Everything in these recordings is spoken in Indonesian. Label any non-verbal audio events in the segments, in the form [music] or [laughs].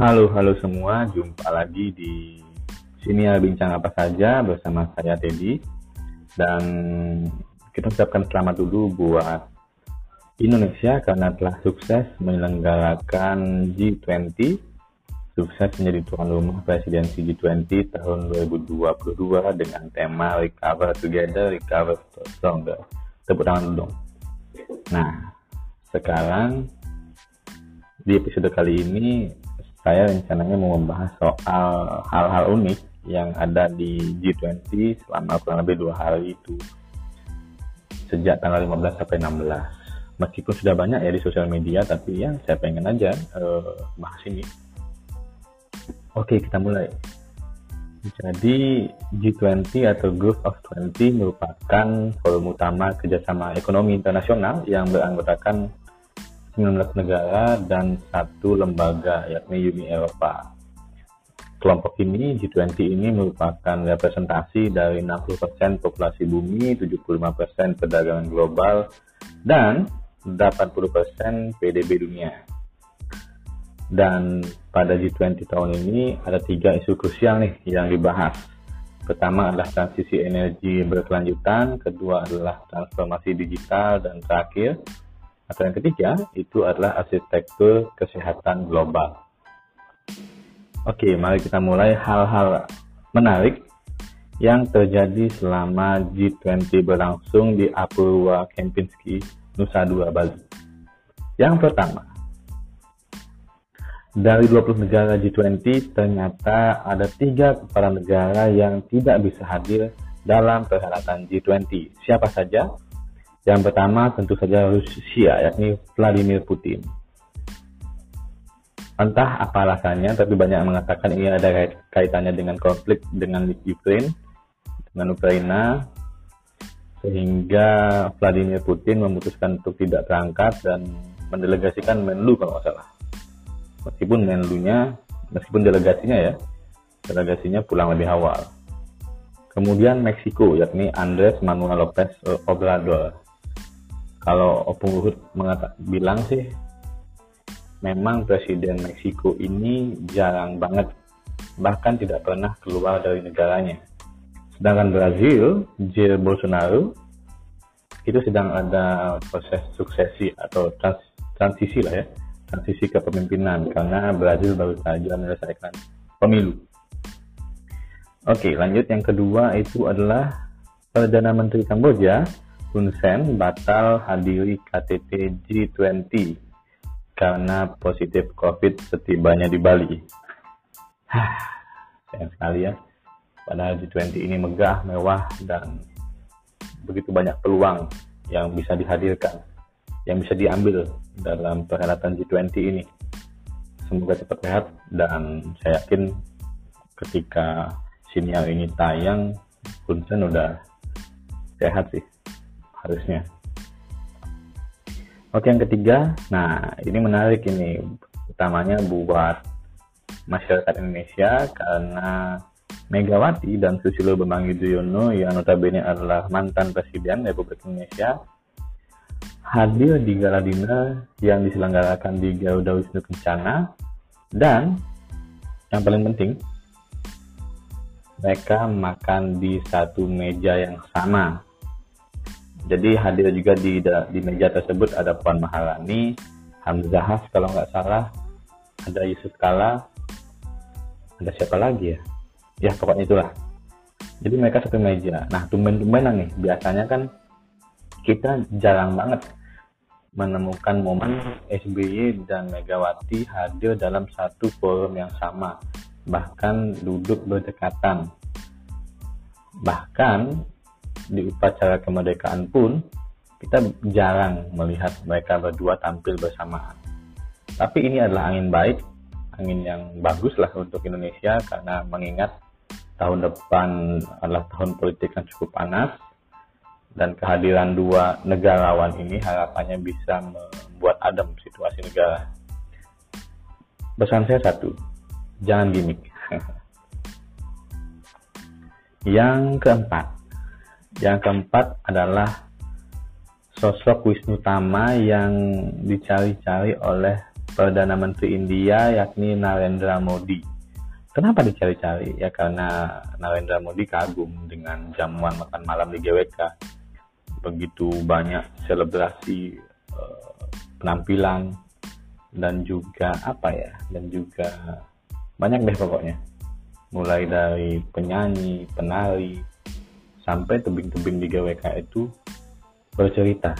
Halo, halo semua. Jumpa lagi di sini ya bincang apa saja bersama saya Teddy. Dan kita ucapkan selamat dulu buat Indonesia karena telah sukses menyelenggarakan G20 sukses menjadi tuan rumah presidensi G20 tahun 2022 dengan tema Recover Together, Recover Stronger. Tepuk tangan dong. Nah, sekarang di episode kali ini saya rencananya mau membahas soal hal-hal unik yang ada di G20 selama kurang lebih dua hari itu. Sejak tanggal 15 sampai 16 meskipun sudah banyak ya di sosial media tapi ya saya pengen aja uh, bahas ini. Oke kita mulai. Jadi G20 atau Group of 20 merupakan forum utama kerjasama ekonomi internasional yang beranggotakan 19 negara dan satu lembaga yakni Uni Eropa. Kelompok ini, G20 ini merupakan representasi dari 60% populasi bumi, 75% perdagangan global, dan 80% PDB dunia. Dan pada G20 tahun ini ada tiga isu krusial nih yang dibahas. Pertama adalah transisi energi berkelanjutan, kedua adalah transformasi digital, dan terakhir atau yang ketiga itu adalah arsitektur kesehatan global. Oke, mari kita mulai hal-hal menarik yang terjadi selama G20 berlangsung di Apurwa Kempinski, Nusa Dua Bali. Yang pertama, dari 20 negara G20, ternyata ada tiga kepala negara yang tidak bisa hadir dalam perhelatan G20. Siapa saja? Yang pertama tentu saja Rusia, yakni Vladimir Putin. Entah apa alasannya, tapi banyak mengatakan ini ada kaitannya dengan konflik dengan Ukraine, dengan Ukraina, sehingga Vladimir Putin memutuskan untuk tidak berangkat dan mendelegasikan Menlu kalau nggak salah. Meskipun menlunya meskipun delegasinya ya delegasinya pulang lebih awal. Kemudian Meksiko yakni Andres Manuel Lopez Obrador kalau Opung Luhut bilang sih memang presiden Meksiko ini jarang banget bahkan tidak pernah keluar dari negaranya sedangkan Brazil Jair Bolsonaro itu sedang ada proses suksesi atau trans transisi lah ya transisi kepemimpinan karena Brazil baru saja menyelesaikan pemilu. Oke, lanjut yang kedua itu adalah Perdana Menteri Kamboja Hun Sen batal hadiri KTT G20 karena positif COVID setibanya di Bali. Sayang sekali ya. Padahal G20 ini megah, mewah, dan begitu banyak peluang yang bisa dihadirkan yang bisa diambil dalam perhelatan G20 ini. Semoga cepat sehat dan saya yakin ketika sinyal ini tayang, Kunsen udah sehat sih harusnya. Oke yang ketiga, nah ini menarik ini utamanya buat masyarakat Indonesia karena Megawati dan Susilo Bambang Yudhoyono yang notabene adalah mantan Presiden Republik Indonesia hadir di gala dinner yang diselenggarakan di Garuda Wisnu Kencana dan yang paling penting mereka makan di satu meja yang sama. Jadi hadir juga di di meja tersebut ada Puan Maharani, Hamzahas kalau nggak salah, ada Yusuf Kala, ada siapa lagi ya? Ya pokoknya itulah. Jadi mereka satu meja. Nah tumben-tumbenan nih, biasanya kan kita jarang banget menemukan momen SBY dan Megawati hadir dalam satu forum yang sama, bahkan duduk berdekatan. Bahkan di upacara kemerdekaan pun kita jarang melihat mereka berdua tampil bersamaan. Tapi ini adalah angin baik, angin yang bagus lah untuk Indonesia karena mengingat tahun depan adalah tahun politik yang cukup panas, dan kehadiran dua negarawan ini harapannya bisa membuat adem situasi negara. Pesan saya satu, jangan gimmick. [laughs] yang keempat, yang keempat adalah sosok Wisnu Tama yang dicari-cari oleh Perdana Menteri India yakni Narendra Modi. Kenapa dicari-cari? Ya karena Narendra Modi kagum dengan jamuan makan malam di GWK. Begitu banyak selebrasi uh, penampilan dan juga apa ya? Dan juga banyak deh pokoknya. Mulai dari penyanyi, penari, sampai tebing-tebing di GWK itu bercerita.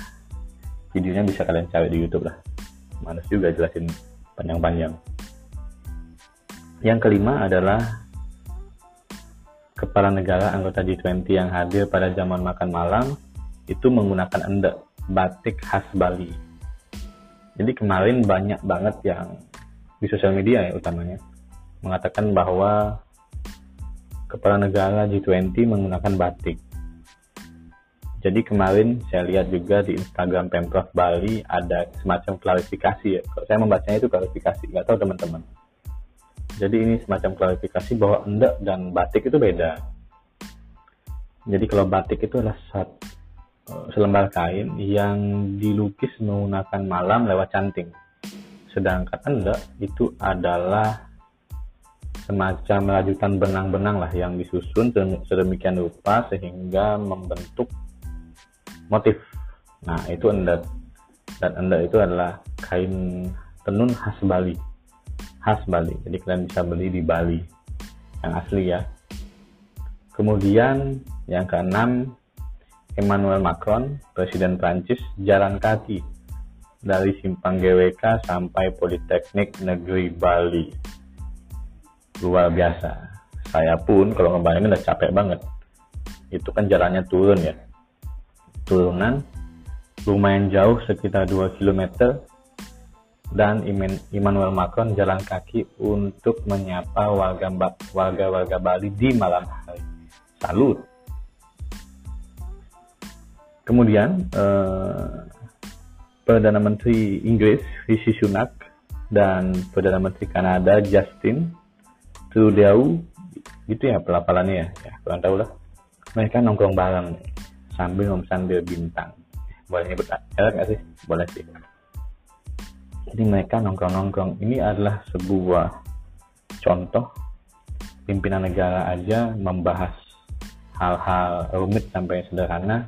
Videonya bisa kalian cari di YouTube lah. Manas juga jelasin panjang-panjang. Yang kelima adalah kepala negara anggota G20 yang hadir pada zaman makan malam itu menggunakan endek batik khas Bali. Jadi kemarin banyak banget yang di sosial media ya utamanya mengatakan bahwa kepala negara G20 menggunakan batik. Jadi kemarin saya lihat juga di Instagram Pemprov Bali ada semacam klarifikasi ya. Saya membacanya itu klarifikasi, nggak tahu teman-teman jadi ini semacam klarifikasi bahwa endek dan batik itu beda. Jadi kalau batik itu adalah satu, eh, selembar kain yang dilukis menggunakan malam lewat canting. Sedangkan endek itu adalah semacam rajutan benang-benang lah yang disusun sedemikian rupa sehingga membentuk motif. Nah itu endek dan endek itu adalah kain tenun khas Bali khas Bali. Jadi kalian bisa beli di Bali yang asli ya. Kemudian yang keenam Emmanuel Macron, Presiden Prancis, jalan kaki dari simpang GWK sampai Politeknik Negeri Bali. Luar biasa. Saya pun kalau ngebayangin udah capek banget. Itu kan jalannya turun ya. Turunan lumayan jauh sekitar 2 km dan Immanuel Macron jalan kaki untuk menyapa warga-warga Bali di malam hari. Salut. Kemudian eh, Perdana Menteri Inggris Rishi Sunak dan Perdana Menteri Kanada Justin Trudeau gitu ya pelapalannya ya, ya kurang tahu lah. Mereka nongkrong bareng sambil bir bintang. Boleh nyebut merek nggak sih? Boleh sih. Jadi mereka nongkrong-nongkrong. Ini adalah sebuah contoh pimpinan negara aja membahas hal-hal rumit sampai sederhana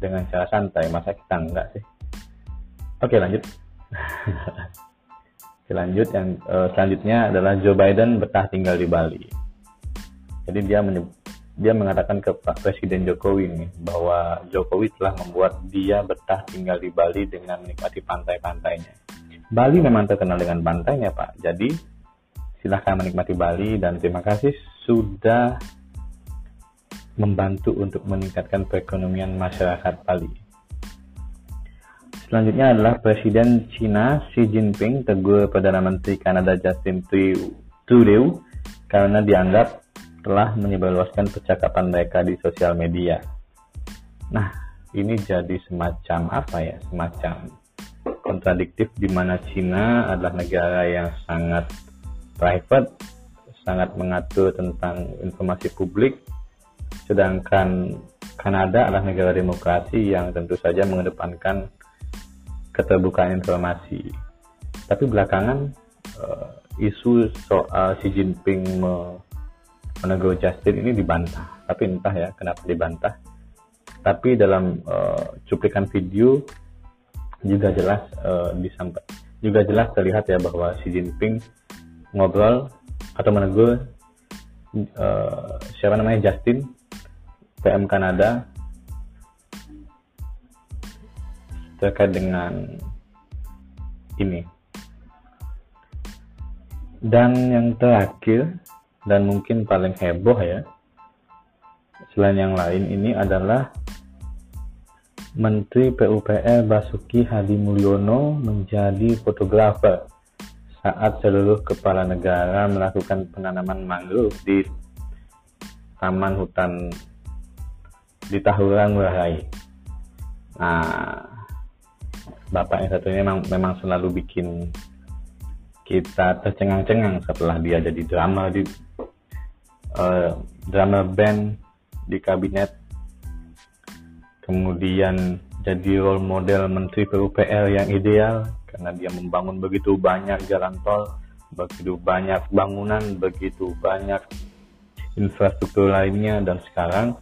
dengan cara santai. Masa kita enggak sih? Oke lanjut. [laughs] Oke, lanjut yang uh, selanjutnya adalah Joe Biden betah tinggal di Bali. Jadi dia dia mengatakan ke Pak Presiden Jokowi nih bahwa Jokowi telah membuat dia betah tinggal di Bali dengan menikmati pantai-pantainya. Bali memang terkenal dengan pantainya Pak. Jadi silahkan menikmati Bali dan terima kasih sudah membantu untuk meningkatkan perekonomian masyarakat Bali. Selanjutnya adalah Presiden China Xi Jinping tegur Perdana Menteri Kanada Justin Trudeau karena dianggap telah menyebarluaskan percakapan mereka di sosial media. Nah, ini jadi semacam apa ya? Semacam kontradiktif di mana Cina adalah negara yang sangat private, sangat mengatur tentang informasi publik, sedangkan Kanada adalah negara demokrasi yang tentu saja mengedepankan keterbukaan informasi. Tapi belakangan uh, isu soal Xi Jinping menegur Justin ini dibantah. Tapi entah ya kenapa dibantah. Tapi dalam uh, cuplikan video juga jelas uh, disampaikan juga jelas terlihat ya bahwa Xi Jinping ngobrol atau menegur uh, siapa namanya Justin PM Kanada terkait dengan ini dan yang terakhir dan mungkin paling heboh ya selain yang lain ini adalah Menteri PUPR Basuki Hadi Mulyono menjadi fotografer saat seluruh kepala negara melakukan penanaman mangrove di taman hutan di Tahurang Rai. Nah, bapak yang satunya memang, memang selalu bikin kita tercengang-cengang setelah dia jadi drama di uh, drama band di kabinet. Kemudian jadi role model Menteri PUPR yang ideal karena dia membangun begitu banyak jalan tol, begitu banyak bangunan, begitu banyak infrastruktur lainnya dan sekarang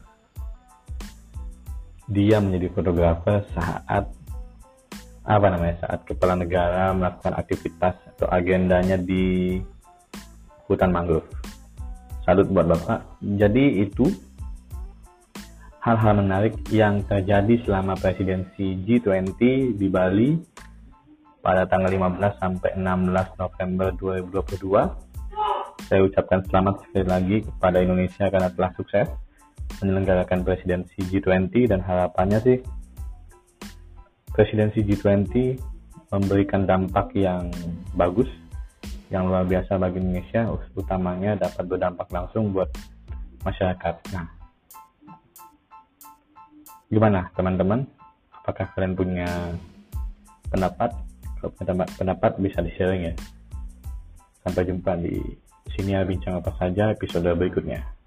dia menjadi fotografer saat apa namanya saat kepala negara melakukan aktivitas atau agendanya di hutan mangrove. Salut buat Bapak. Jadi itu hal-hal menarik yang terjadi selama presidensi G20 di Bali pada tanggal 15 sampai 16 November 2022. Saya ucapkan selamat sekali lagi kepada Indonesia karena telah sukses menyelenggarakan presidensi G20 dan harapannya sih presidensi G20 memberikan dampak yang bagus yang luar biasa bagi Indonesia utamanya dapat berdampak langsung buat masyarakat. Nah, Gimana teman-teman? Apakah kalian punya pendapat? Kalau punya pendapat bisa di-sharing ya. Sampai jumpa di sini ya bincang apa saja episode berikutnya.